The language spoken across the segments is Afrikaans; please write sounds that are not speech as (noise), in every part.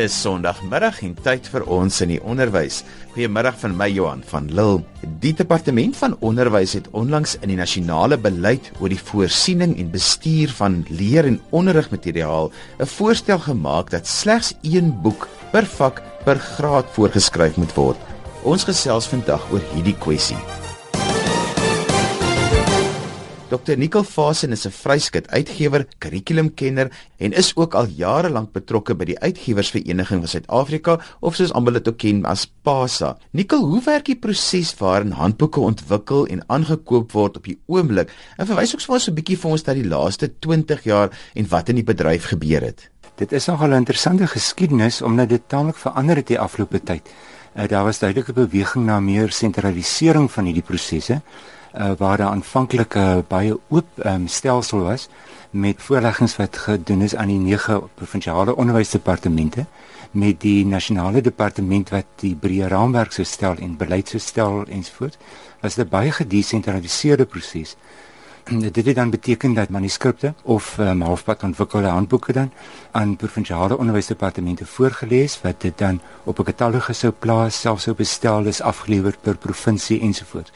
is Sondagmiddag en tyd vir ons in die onderwys. Goeiemiddag van my Johan van Lille. Die departement van onderwys het onlangs in die nasionale beleid oor die voorsiening en bestuur van leer- en onderrigmateriaal 'n voorstel gemaak dat slegs een boek per vak per graad voorgeskryf moet word. Ons gesels vandag oor hierdie kwessie. Dr. Nicole Fasen is 'n vryskut uitgewer, kurrikulumkenner en is ook al jare lank betrokke by die Uitgewersvereniging van Suid-Afrika of soos almal dit ook ken as PASA. Nicole, hoe werk die proses waarin handboeke ontwikkel en aangekoop word op die oomblik? En verwys ook soms 'n bietjie vir ons dat die laaste 20 jaar en wat in die bedryf gebeur het. Dit is nogal 'n interessante geskiedenis omdat dit taamlik verander het die afgelope tyd. Uh, daar was duidelike beweging na meer sentralisering van hierdie prosesse uh, waar daar aanvanklik 'n uh, baie oop um, stelsel was met voorleggings wat gedoen is aan die nege provinsiale onderwysdepartemente met die nasionale departement wat die breë raamwerk sou stel en beleid sou stel ensovoorts was dit 'n baie gedesentraliseerde proses dit het dan beteken dat manuskripte of um, halfpad ontwikkelde handboeke dan aan provinsiale onderwysdepartemente voorgeles wat dit dan op 'n katalogus sou plaas selfs sou bestel is afgelewer per provinsie ensovoorts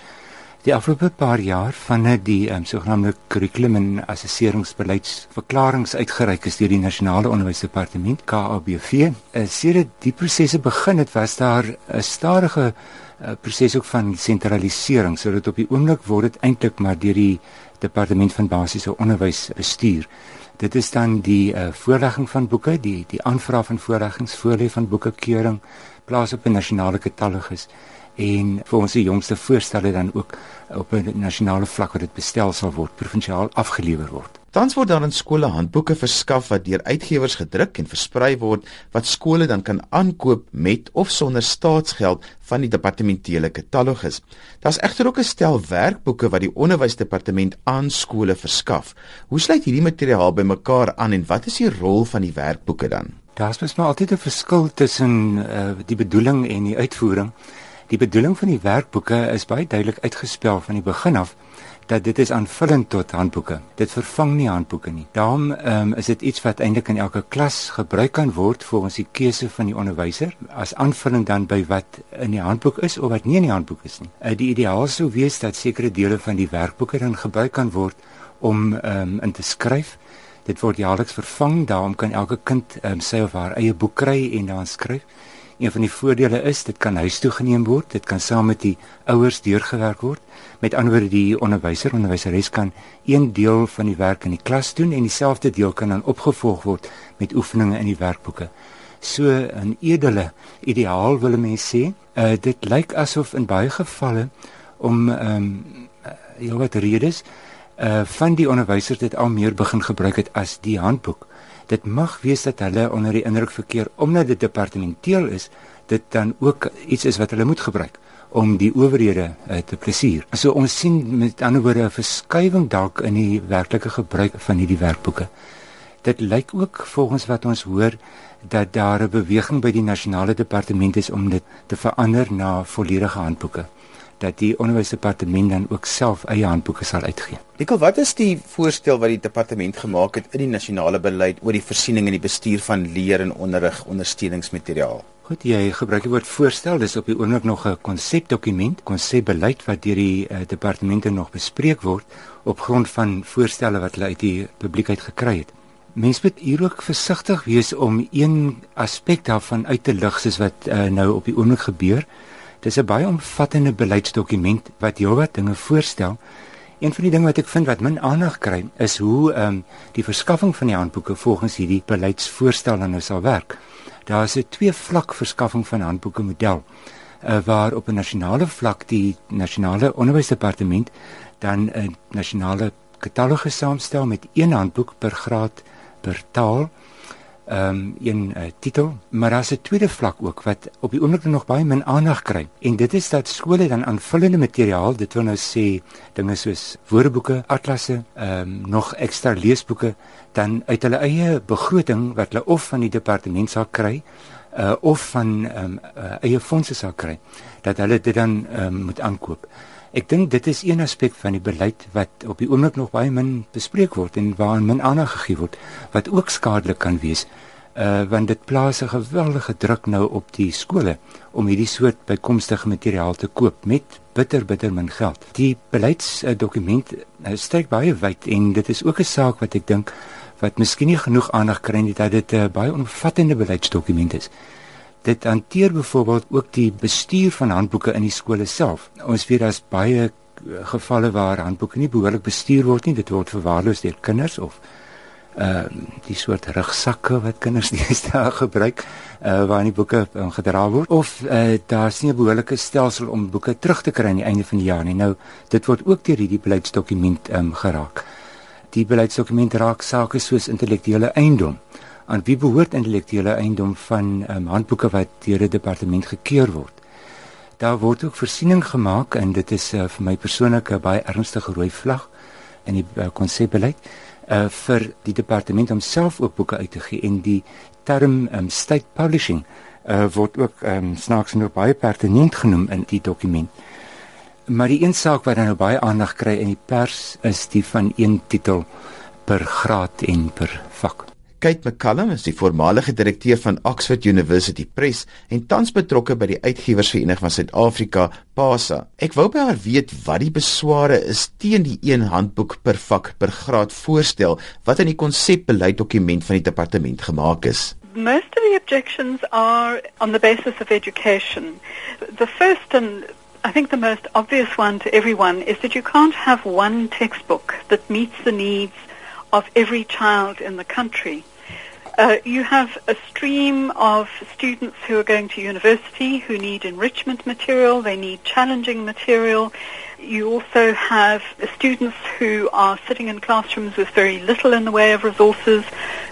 Die afgelope paar jaar vanaf die um, sogenaamde kurrikulum en assesseringsbeleidsverklaringe uitgereik is deur die Nasionale Onderwysdepartement KABV, uh, sedert die prosesse begin het, was daar 'n stadige uh, proses ook van sentralisering sodat op die oomblik word dit eintlik maar deur die departement van basiese onderwys bestuur. Dit is dan die uh, voorlegging van boeke, die die aanvraag van voorleggings, voorlê van boeke keuring, plaas op 'n nasionale katalogus en vir ons die jongste voorstelle dan ook op 'n nasionale vlak wat dit bestel sal word, provinsiaal afgelewer word. Tans word daar in skole handboeke verskaf wat deur uitgewers gedruk en versprei word wat skole dan kan aankoop met of sonder staatsgeld van die departementele katalogus. Daar's egter ook 'n stel werkboeke wat die onderwysdepartement aan skole verskaf. Hoe sluit hierdie materiaal bymekaar aan en wat is die rol van die werkboeke dan? Daar's mos maar altyd 'n verskil tussen uh, die bedoeling en die uitvoering. Die bedoeling van die werkboeke is baie duidelik uitgespel van die begin af dat dit is aanvullend tot handboeke. Dit vervang nie handboeke nie. Daarom um, is dit iets wat eintlik in elke klas gebruik kan word volgens die keuse van die onderwyser as aanvulling dan by wat in die handboek is of wat nie in die handboek is nie. Uh, die ideaal sou wees dat sekere dele van die werkboeke dan gebruik kan word om um, in te skryf. Dit word jaarliks vervang, daarom kan elke kind um, sy of haar eie boek kry en dan skryf. Een van die voordele is dit kan huis toe geneem word, dit kan saam met die ouers deurgewerk word. Met ander woorde die onderwyser, onderwyseres kan een deel van die werk in die klas doen en dieselfde deel kan dan opgevolg word met oefeninge in die werkboeke. So 'n edele ideaal wil mense sê. Uh, dit lyk asof in baie gevalle om ehm um, uh, wat redes uh van die onderwysers dit al meer begin gebruik het as die handboek dit mag wees dat hulle onder die indruk verkeer omdat dit departementeel is, dit dan ook iets is wat hulle moet gebruik om die owerhede uh, te plesier. So ons sien met ander woorde 'n verskywing dalk in die werklike gebruik van hierdie werkboeke. Dit lyk ook volgens wat ons hoor dat daar 'n beweging by die nasionale departement is om dit te verander na volledige handboeke dat die onderwysdepartement dan ook self eie handboeke sal uitgee. Nikkel, wat is die voorstel wat die departement gemaak het in die nasionale beleid oor die voorsiening en die bestuur van leer en onderrig ondersteuningsmateriaal? Goed, jy gebruik die woord voorstel, dis op die oomblik nog 'n konsepdokument, konsepbeleid wat deur die uh, departemente nog bespreek word op grond van voorstelle wat hulle uit die publiekheid gekry het. Mens moet hier ook versigtig wees om een aspek daarvan uit te lig soos wat uh, nou op die oomblik gebeur. Dis 'n baie omvattende beleidsdokument wat heelwat dinge voorstel. Een van die dinge wat ek vind wat min aandag kry, is hoe ehm um, die verskaffing van die handboeke volgens hierdie beleidsvoorstel nou sal werk. Daar is 'n twee vlak verskaffing van handboeke model uh, waar op 'n nasionale vlak die nasionale onderwysdepartement dan 'n nasionale katalogus saamstel met een handboek per graad per taal ehm um, een uh, titel, maar daar's 'n tweede vlak ook wat op die oomblik nog baie min aandag kry. En dit is dat skole dan aanvullende materiaal, dit wil nou sê dinge soos woordeboeke, atlasse, ehm um, nog ekstra leesboeke dan uit hulle eie begroting wat hulle of van die departement sal kry uh, of van ehm um, uh, eie fondse sal kry dat hulle dit dan um, moet aankoop. Ek dink dit is een aspek van die beleid wat op die oomblik nog baie min bespreek word en waaraan min aandag gegee word wat ook skadelik kan wees Uh want dit plaas 'n geweldige druk nou op die skole om hierdie soort bykomstige materiaal te koop met bitter bitter min geld. Die beleidsdokument uh, strek baie wyd en dit is ook 'n saak wat ek dink wat miskien nie genoeg aandag kry nie dat dit 'n uh, baie omvattende beleidsdokument is. Dit hanteer byvoorbeeld ook die bestuur van handboeke in die skole self. Ons weet daar's baie gevalle waar handboeke nie behoorlik bestuur word nie. Dit word verwaarloos deur kinders of ehm uh, die soort rugsakke wat kinders (laughs) deesdae gebruik uh, waarin die boeke um, gedra word of uh, daar's nie 'n behoorlike stelsel om boeke terug te kry aan die einde van die jaar nie. Nou dit word ook deur hierdie beleidsdokument um, geraak. Die beleidsdokument raak sake soos intellektuele eiendom. Aan wie behoort intellektuele eiendom van um, handboeke wat deur 'n departement gekeur word? Daar word ook voorsiening gemaak en dit is uh, vir my persoonlik 'n baie ernstige rooi vlag in die uh, konsepbeleid uh, vir die departement om self ook boeke uit te gee en die term um, state publishing uh, word ook um, snaaks nog baie pertinent genoem in die dokument. Maar die een saak wat dan nou baie aandag kry in die pers is die van een titel per graad en per vak. Kate McCallum is die voormalige direkteur van Oxford University Press en tans betrokke by die Uitgewersvereniging van Suid-Afrika, PASA. Ek wou by haar weet wat die besware is teen die een handboek per vak per graad voorstel wat in die konsepbeleiddokument van die departement gemaak is. Most of the objections are on the basis of education. The first and I think the most obvious one to everyone is that you can't have one textbook that meets the needs of every child in the country. Uh, you have a stream of students who are going to university who need enrichment material, they need challenging material. You also have students who are sitting in classrooms with very little in the way of resources,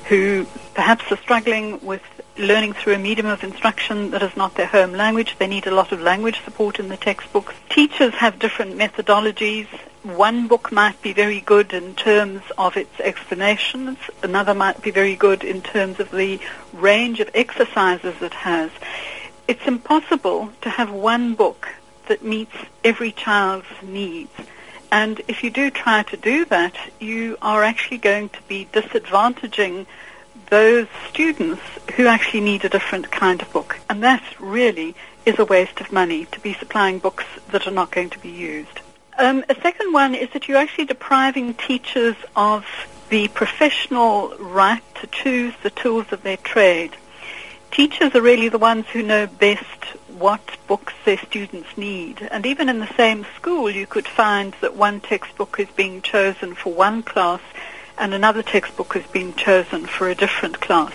who perhaps are struggling with learning through a medium of instruction that is not their home language. They need a lot of language support in the textbooks. Teachers have different methodologies one book might be very good in terms of its explanations, another might be very good in terms of the range of exercises it has. It's impossible to have one book that meets every child's needs. And if you do try to do that, you are actually going to be disadvantaging those students who actually need a different kind of book. And that really is a waste of money to be supplying books that are not going to be used. Um, a second one is that you're actually depriving teachers of the professional right to choose the tools of their trade. Teachers are really the ones who know best what books their students need. And even in the same school, you could find that one textbook is being chosen for one class and another textbook is being chosen for a different class.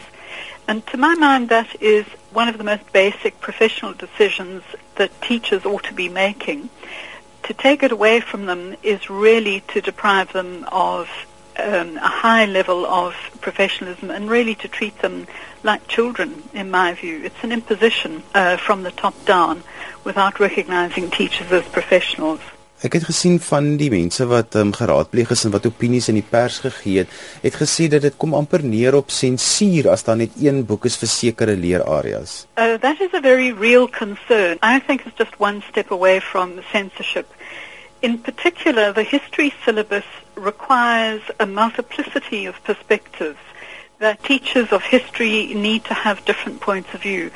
And to my mind, that is one of the most basic professional decisions that teachers ought to be making to take it away from them is really to deprive them of um, a high level of professionalism and really to treat them like children, in my view. It's an imposition uh, from the top down without recognizing teachers as professionals. Ek het gesien van die mense wat um, geraadpleeg is en wat opinies in die pers gegee het, het gesê dat dit kom amper neer op sensuur as daar net een boek is vir sekere leerareas. Uh, that is a very real concern. I think it's just one step away from censorship. In particular, the history syllabus requires a multiplicity of perspectives that teachers of history need to have different points of view.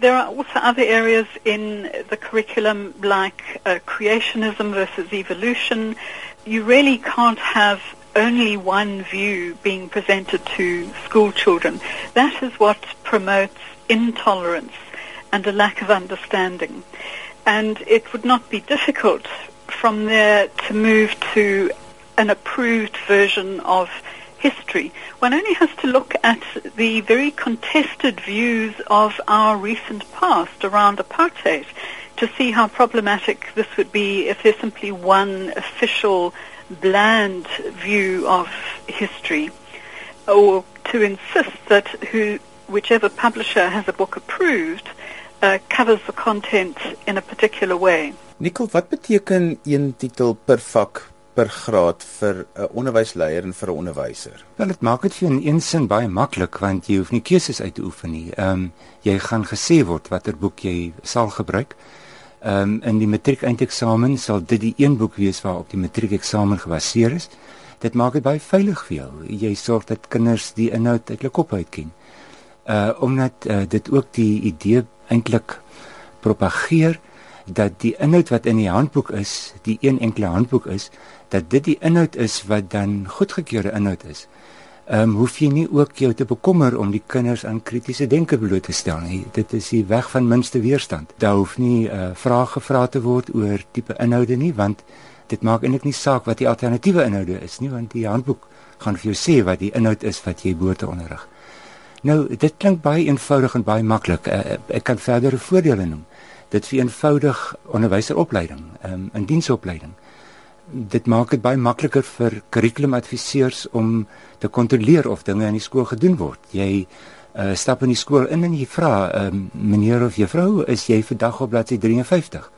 There are also other areas in the curriculum like uh, creationism versus evolution. You really can't have only one view being presented to school children. That is what promotes intolerance and a lack of understanding. And it would not be difficult from there to move to an approved version of history. One only has to look at the very contested views of our recent past around apartheid to see how problematic this would be if there's simply one official bland view of history or to insist that who, whichever publisher has a book approved uh, covers the content in a particular way. Nicole, wat beteken een titel per vak per graad vir 'n onderwysleier en vir 'n onderwyser? Wel, dit maak dit vir in een sin baie maklik want jy hoef nie keuses uit te oefen nie. Ehm um, jy gaan gesê word watter boek jy sal gebruik. Ehm um, in die matriekeinteksamen sal dit die een boek wees waarop die matriekeksamen gebaseer is. Dit maak dit baie veilig vir jou. Jy sorg dat kinders die inhoud uit hulle kop uit ken. Uh omdat uh, dit ook die idee eintlik propageer dat die inhoud wat in die handboek is, die een enkele handboek is, dat dit die inhoud is wat dan goedgekeurde inhoud is. Ehm um, hoef jy nie ook jou te bekommer om die kinders aan kritiese denke bloot te stel nie. Dit is die weg van minste weerstand. Daar hoef nie uh, vrae gevra te word oor tipe inhoude nie, want dit maak eintlik nie saak wat die alternatiewe inhoude is nie, want die handboek gaan vir jou sê wat die inhoud is wat jy behoort te onderrig. Nou, dit klink baie eenvoudig en baie maklik. Uh, ek kan verdere voordele noem. Dit vereenvoudig onderwyseropleiding, ehm um, in diensopleiding dit maak dit baie makliker vir kurrikulumadviseurs om te kontroleer of dinge in die skool gedoen word. Jy uh, stap in die skool in en jy vra, uh, meneer of juffrou, is jy vandag op bladsy 53?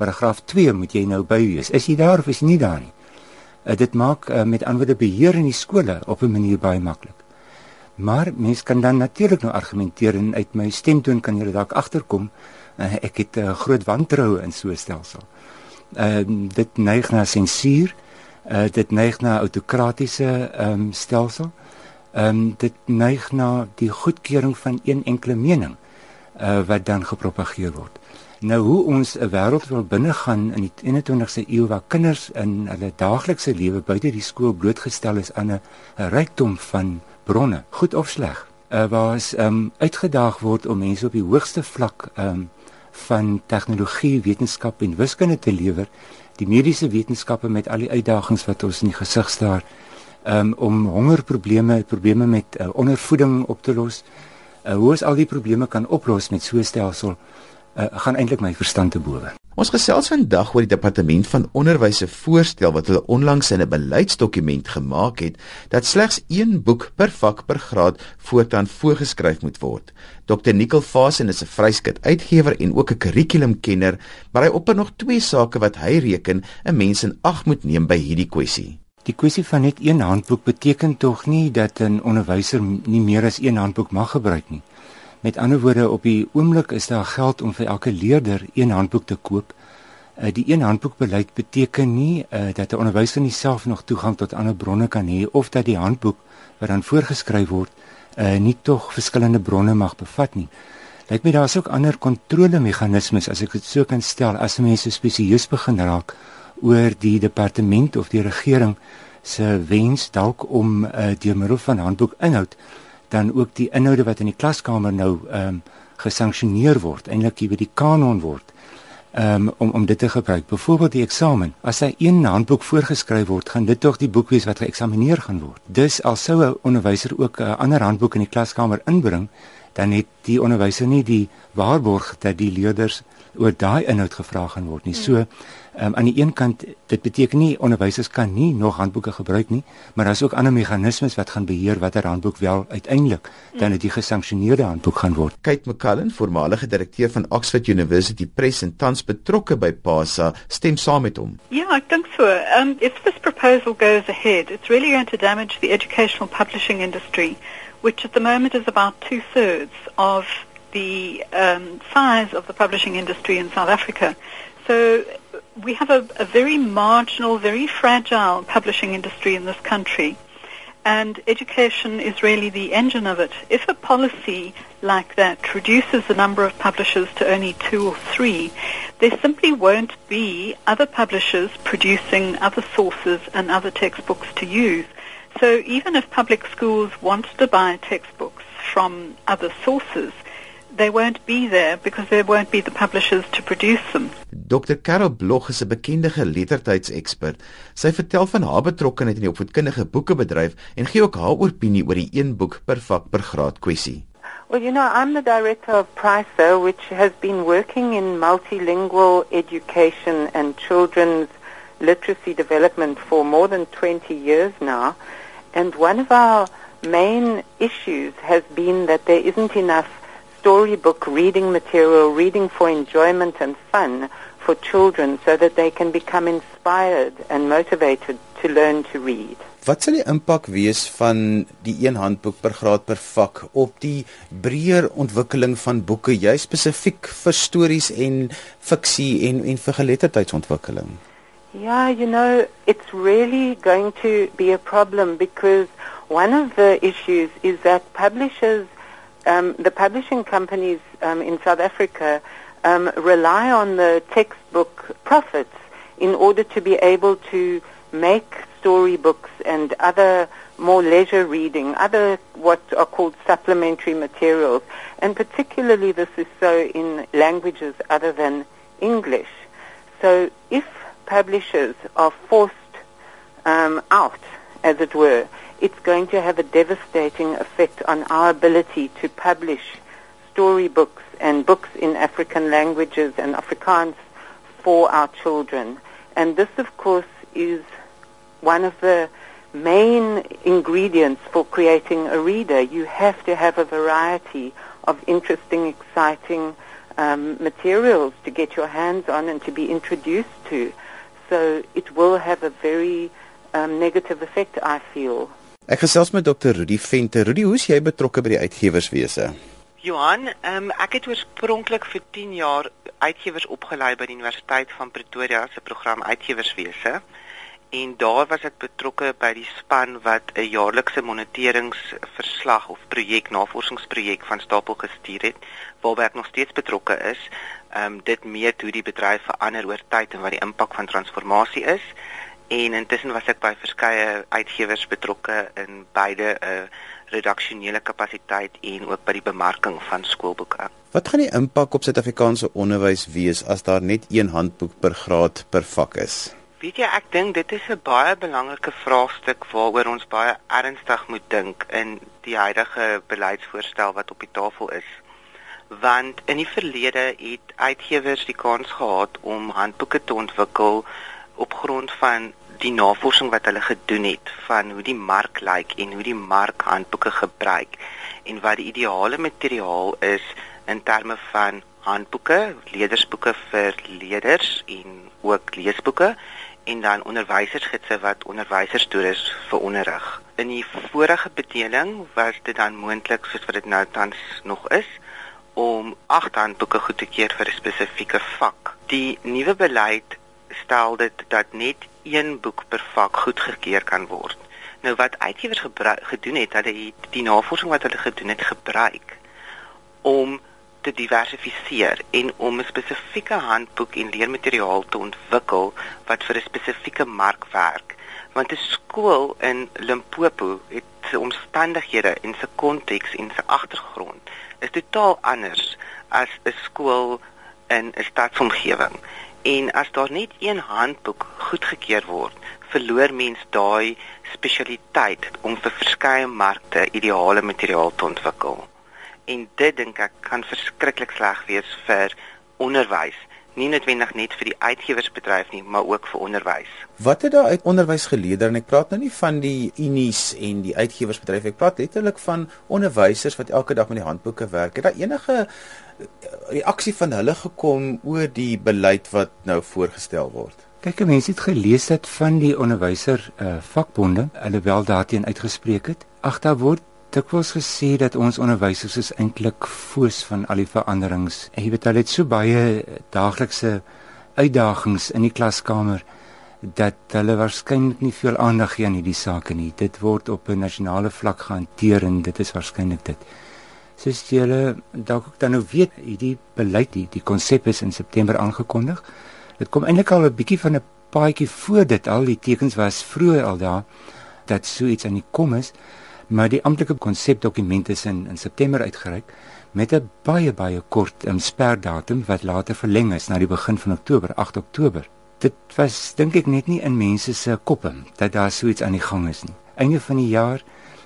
Paragraaf 2 moet jy nou by wees. Is jy daar of is jy nie daar nie? Uh, dit maak uh, met antwoorde beheer in die skole op 'n manier baie maklik. Maar mens kan dan natuurlik nou argumenteer en uit my stemtoon kan jy dalk agterkom uh, ek het 'n uh, groot wantroue in so 'n stelsel ehm uh, dit neig na sensuur. Uh, dit neig na autokratiese ehm um, stelsel. Ehm um, dit neig na die goedkeuring van een enkele mening uh, wat dan gepropageer word. Nou hoe ons 'n wêreld wil binnegaan in die 21ste eeu waar kinders in hulle daaglikse lewe buite die skool blootgestel is aan 'n rykdom van bronne, goed of sleg. Uh, waar is ehm um, uitgedaag word om mense op die hoogste vlak ehm um, van tegnologie, wetenskap en wiskunde te lewer, die mediese wetenskappe met al die uitdagings wat ons in die gesig staar, um, om hongerprobleme, probleme met uh, ondervoeding op te los. Uh, hoe ons al die probleme kan oplos met so 'n stelsel, uh, gaan eintlik my verstand te bowe. Ons gesels vandag oor die departement van onderwys se voorstel wat hulle onlangs in 'n beleidsdokument gemaak het dat slegs 1 boek per vak per graad voortaan voorgeskryf moet word. Dr Nicole Fasen is 'n vryskut uitgewer en ook 'n kurrikulumkenner, maar hy opper nog twee sake wat hy reken 'n mens in ag moet neem by hierdie kwessie. Die kwessie van net een handboek beteken tog nie dat 'n onderwyser nie meer as een handboek mag gebruik nie. Met ander woorde, op die oomblik is daar geld om vir elke leerder een handboek te koop. Uh, die een handboekbeleid beteken nie uh, dat 'n onderwyser nie self nog toegang tot ander bronne kan hê of dat die handboek wat dan voorgeskryf word, uh, nie tog verskillende bronne mag bevat nie. Lyk my daar's ook ander kontrolemeganismes as ek dit so kan stel as mense spesieus begin raak oor die departement of die regering se wens dalk om uh, deur middel van handboekinhoud dan ook die inhoude wat in die klaskamer nou ehm um, gesanksioneer word, eintlik hier by die kanon word. Um, om om dit te gebruik. Byvoorbeeld die eksamen. As hy een handboek voorgeskryf word, gaan dit tog die boek wees wat geëksamineer gaan word. Dus al sou 'n onderwyser ook 'n ander handboek in die klaskamer inbring, dan het die onderwyser nie die waarborg dat die leerders oor daai inhoud gevra gaan word nie. So um, aan die een kant dit beteken nie onderwysers kan nie nog handboeke gebruik nie, maar daar's ook ander meganismes wat gaan beheer watter handboek wel uiteindelik dan dit gesanksioneerde handboek gaan word. Kate McCullen, voormalige direkteur van Oxford University Press en tans betrokke by PASA, stem saam met hom. Ja, ek dink so. Um if this proposal goes ahead, it's really going to damage the educational publishing industry, which at the moment is about two-thirds of the um, size of the publishing industry in South Africa. So we have a, a very marginal, very fragile publishing industry in this country. And education is really the engine of it. If a policy like that reduces the number of publishers to only two or three, there simply won't be other publishers producing other sources and other textbooks to use. So even if public schools want to buy textbooks from other sources, they won't be there because there won't be the publishers to produce them. Dr. Carol Blog is 'n bekende geletterdheidsekspert. Sy vertel van haar betrokkeheid in die opvoedkundige boekebedryf en gee ook haar opinie oor die een boek per vak per graad kwessie. Well, you know, I'm the director of PRISA, which has been working in multilingual education and children's literacy development for more than 20 years now. And one of our main issues has been that there isn't enough storybook reading material, reading for enjoyment and fun for children so that they can become inspired and motivated to learn to read. Wat sal die impak wees van die een handboek per graad per vak op die breër ontwikkeling van boeke, jy spesifiek vir stories en fiksie en en vir geletterdheidsontwikkeling? Yeah, you know, it's really going to be a problem because one of the issues is that publishers um, the publishing companies um, in South Africa um, rely on the textbook profits in order to be able to make storybooks and other more leisure reading, other what are called supplementary materials, and particularly this is so in languages other than English. So if publishers are forced um, out, as it were, it's going to have a devastating effect on our ability to publish storybooks and books in African languages and Afrikaans for our children. And this, of course, is one of the main ingredients for creating a reader. You have to have a variety of interesting, exciting um, materials to get your hands on and to be introduced to. So it will have a very um, negative effect, I feel. Ek gesels met Dr. Rudy Venter. Rudy, hoe's jy betrokke by die uitgewerswese? Johan, um, ek het oorspronklik vir 10 jaar uitgewers opgelei by die Universiteit van Pretoria se program Uitgewerswese. En daar was ek betrokke by die span wat 'n jaarlikse moniteringsverslag of projek navorsingsprojek van stapel gestuur het, waarby ek nog steeds betrokke is. Ehm um, dit meet hoe die bedryf verander oor tyd en wat die impak van transformasie is en intussen was ek by verskeie uitgewers betrokke in beide 'n uh, eh, redaksionele kapasiteit en ook by die bemarking van skoolboeke. Wat gaan die impak op Suid-Afrikaanse onderwys wees as daar net een handboek per graad per vak is? Weet jy, ek dink dit is 'n baie belangrike vraagstuk waaroor ons baie ernstig moet dink in die huidige beleidsvoorstel wat op die tafel is. Want in die verlede het uitgewers die kans gehad om handboeke te ontwikkel op grond van die navorsing wat hulle gedoen het van hoe die mark lyk en hoe die mark handboeke gebruik en wat die ideale materiaal is in terme van handboeke, leerdersboeke vir leerders en ook leesboeke en dan onderwysersgidse wat onderwysers toe is vir onderrig. In die vorige bedeling was dit dan moontlik soos wat dit nou tans nog is om agt handboeke goed te keer vir 'n spesifieke vak. Die nuwe beleid stel dit dat net een boek per vak goedgekeur kan word. Nou wat uitgewers gedoen het, hulle het die navorsing wat hulle gedoen het gebruik om te diversifiseer en om 'n spesifieke handboek en leermateriaal te ontwikkel wat vir 'n spesifieke mark werk. Want 'n skool in Limpopo het sy omstandighede en sy konteks en sy agtergrond is totaal anders as 'n skool in 'n stadsomgewing. En as daar net een handboek goedgekeur word, verloor mens daai spesialiteit om vir verskeie markte ideale materiaal te ontwikkel. En dit dink ek kan verskriklik sleg wees vir onderwys, nie noodwendig net vir die uitgewersbedryf nie, maar ook vir onderwys. Wat het daar uit onderwys geleer en ek praat nou nie van die unies en die uitgewersbedryf, ek praat letterlik van onderwysers wat elke dag met die handboeke werk. Het daar enige reaksie van hulle gekom oor die beleid wat nou voorgestel word? Kyk, mense het gelees dat van die onderwyser uh, vakbonde hulle wel daarteen uitgespreek het. Ag daar word dikwels gesê dat ons onderwysers is eintlik foos van al die veranderings. Jy weet hulle het so baie daaglikse uitdagings in die klaskamer dat hulle waarskynlik nie veel aandag gee aan hierdie sake nie. Dit word op 'n nasionale vlak gehanteer en dit is waarskynlik dit soos julle dalk ook dan nou weet, hierdie beleid, die die konsep is in September aangekondig. Dit kom eintlik al 'n bietjie van 'n paadjie voor dit al die tekens was vroeër al daar dat so iets aan die kom is, maar die amptelike konsepdokument is in in September uitgereik met 'n baie baie kort um, sperdatum wat later verleng is na die begin van Oktober, 8 Oktober. Dit was dink ek net nie in mense se koppe dat daar so iets aan die gang is nie. Einde van die jaar,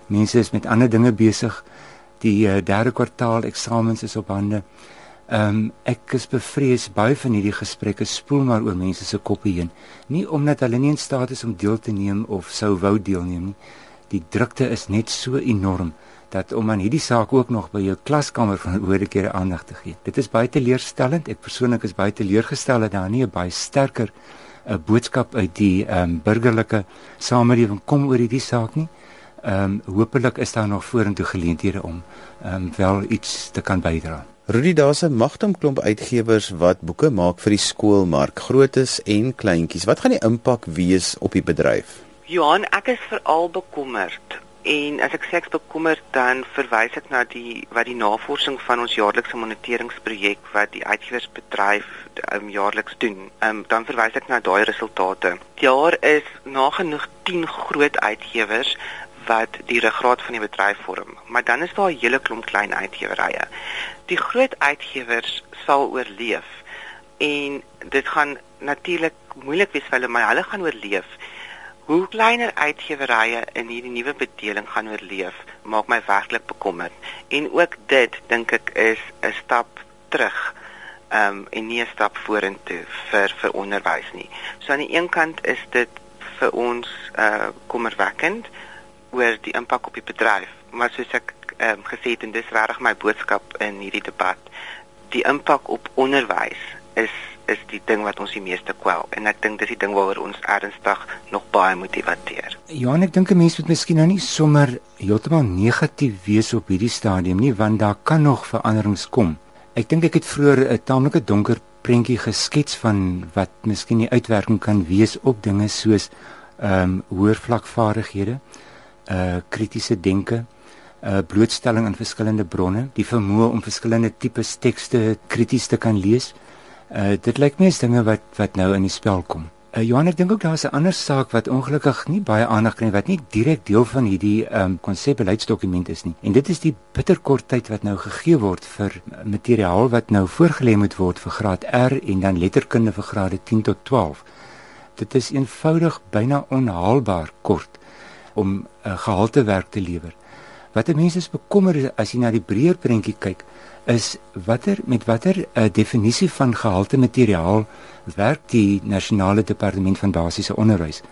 mense is met ander dinge besig die uh, derde kwartaal eksamens is op hande. Ehm um, ek is bevrees baie van hierdie gesprekke spoel maar oor mense se koppe heen. Nie omdat hulle nie in staat is om deel te neem of sou wou deelneem nie. Die drukte is net so enorm dat om aan hierdie saak ook nog by jou klaskamer van oorde kere aandag te gee. Dit is baie teleurstellend. Ek persoonlik is baie teleurgestel dat daar nie 'n baie sterker 'n uh, boodskap uit die ehm um, burgerlike samelewing kom oor hierdie saak nie ehm um, hopelik is daar nog vorentoe geleenthede om ehm um, wel iets te kan bydra. Rudy daar's 'n magtom klomp uitgewers wat boeke maak vir die skoolmark, grootes en kleintjies. Wat gaan die impak wees op die bedryf? Johan, ek is veral bekommerd En as ek sê ek's bekommerd, dan verwys ek na die wat die navorsing van ons jaarlikse moniteringsprojek wat die uitgewersbedryf um, jaarliks doen. Um, dan verwys ek na daai resultate. Daar is nagenoeg 10 groot uitgewers wat die ruggraat van die bedryf vorm, maar dan is daar 'n hele klomp klein uitgewerye. Die groot uitgewers sal oorleef en dit gaan natuurlik moeilik wees vir hulle, maar hulle gaan oorleef. Hoe kleiner uitgewerye in hierdie nuwe bedeling gaan oorleef, maak my werklik bekommerd. En ook dit dink ek is 'n stap terug um en nie 'n stap vorentoe vir vir onderwys nie. So aan die een kant is dit vir ons uh kommerwekkend oor die impak op die bedryf, maar soos ek um gesê het en dis regtig my boodskap in hierdie debat, die impak op onderwys is is die ding wat ons die meeste kwel en ek dink dis die ding waaroor ons ernstig nog baie moet debatteer. Ja, ek dink 'n mens moet miskien nou nie sommer heeltemal negatief wees op hierdie stadium nie want daar kan nog veranderings kom. Ek dink ek het vroeër 'n taamlike donker prentjie geskets van wat miskien die uitwerking kan wees op dinge soos ehm um, hoër vlakvaardighede, uh kritiese denke, uh blootstelling aan verskillende bronne, die vermoë om verskillende tipes tekste krities te kan lees. Uh dit lyk my is dinge wat wat nou in die spel kom. Uh Johan, ek dink ook daar's 'n ander saak wat ongelukkig nie baie aandag kry wat nie direk deel van hierdie um konsepbeleidsdokument is nie. En dit is die bitterkort tyd wat nou gegee word vir materiaal wat nou voorgelê moet word vir graad R en dan letterkunde vir grade 10 tot 12. Dit is eenvoudig byna onhaalbaar kort om 'n uh, gehaltewerk te lewer. Wat 'n mens is bekommer as jy na die breër prentjie kyk, is watter met watter 'n uh, eh, definisie van gehalte materiaal werk die nasionale departement van basiese onderwys.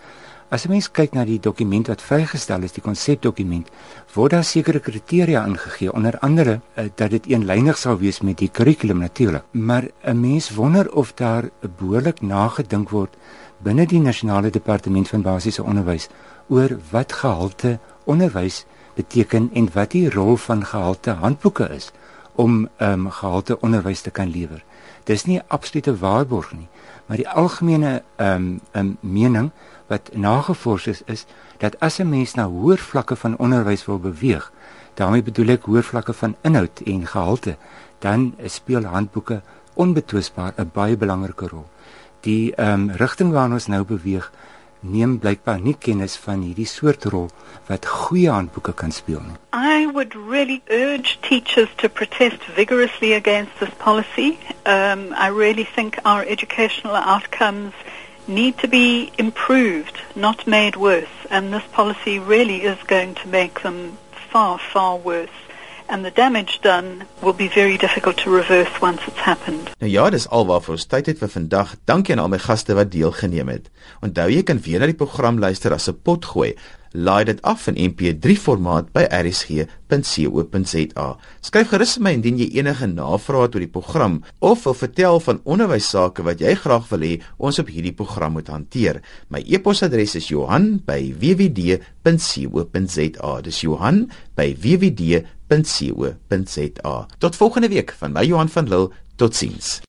As 'n mens kyk na die dokument wat vrygestel is, die konsepdokument, word daar sekere kriteria ingegee, onder andere uh, dat dit eenlynig sal wees met die kurrikulum natuurlik. Maar 'n mens wonder of daar behoorlik nagedink word binne die nasionale departement van basiese onderwys oor wat gehalte onderwys beteken en wat die rol van gehalte handboeke is om ehm um, gehalte onderwys te kan lewer. Dis nie 'n absolute waarborg nie, maar die algemene ehm um, 'n um, mening wat nagevors is is dat as 'n mens na hoër vlakke van onderwys wil beweeg, daarmee bedoel ek hoër vlakke van inhoud en gehalte, dan speel handboeke onbetwisbaar 'n baie belangrike rol. Die ehm um, rigting waarna ons nou beweeg, neem blykbaar nie kennis van hierdie soort rol wat goeie handboeke kan speel nie. I would really urge teachers to protest vigorously against this policy. Um I really think our educational outcomes need to be improved, not made worse, and this policy really is going to make them far far worse and the damage done will be very difficult to reverse once it's happened. Nou ja, dis alwaarvoor ons tyd het vir vandag. Dankie aan al my gaste wat deelgeneem het. Onthou jy kan weer na die program luister as 'n pot gooi. Laai dit af in MP3 formaat by rsg.co.za. Skryf gerus vir my indien jy enige navrae het oor die program of wil vertel van onderwys sake wat jy graag wil hê ons op hierdie program moet hanteer. My e-posadres is Johan@wwd.co.za. Dis Johan@wwd.co.za. Tot volgende week van my Johan van Lille. Totsiens.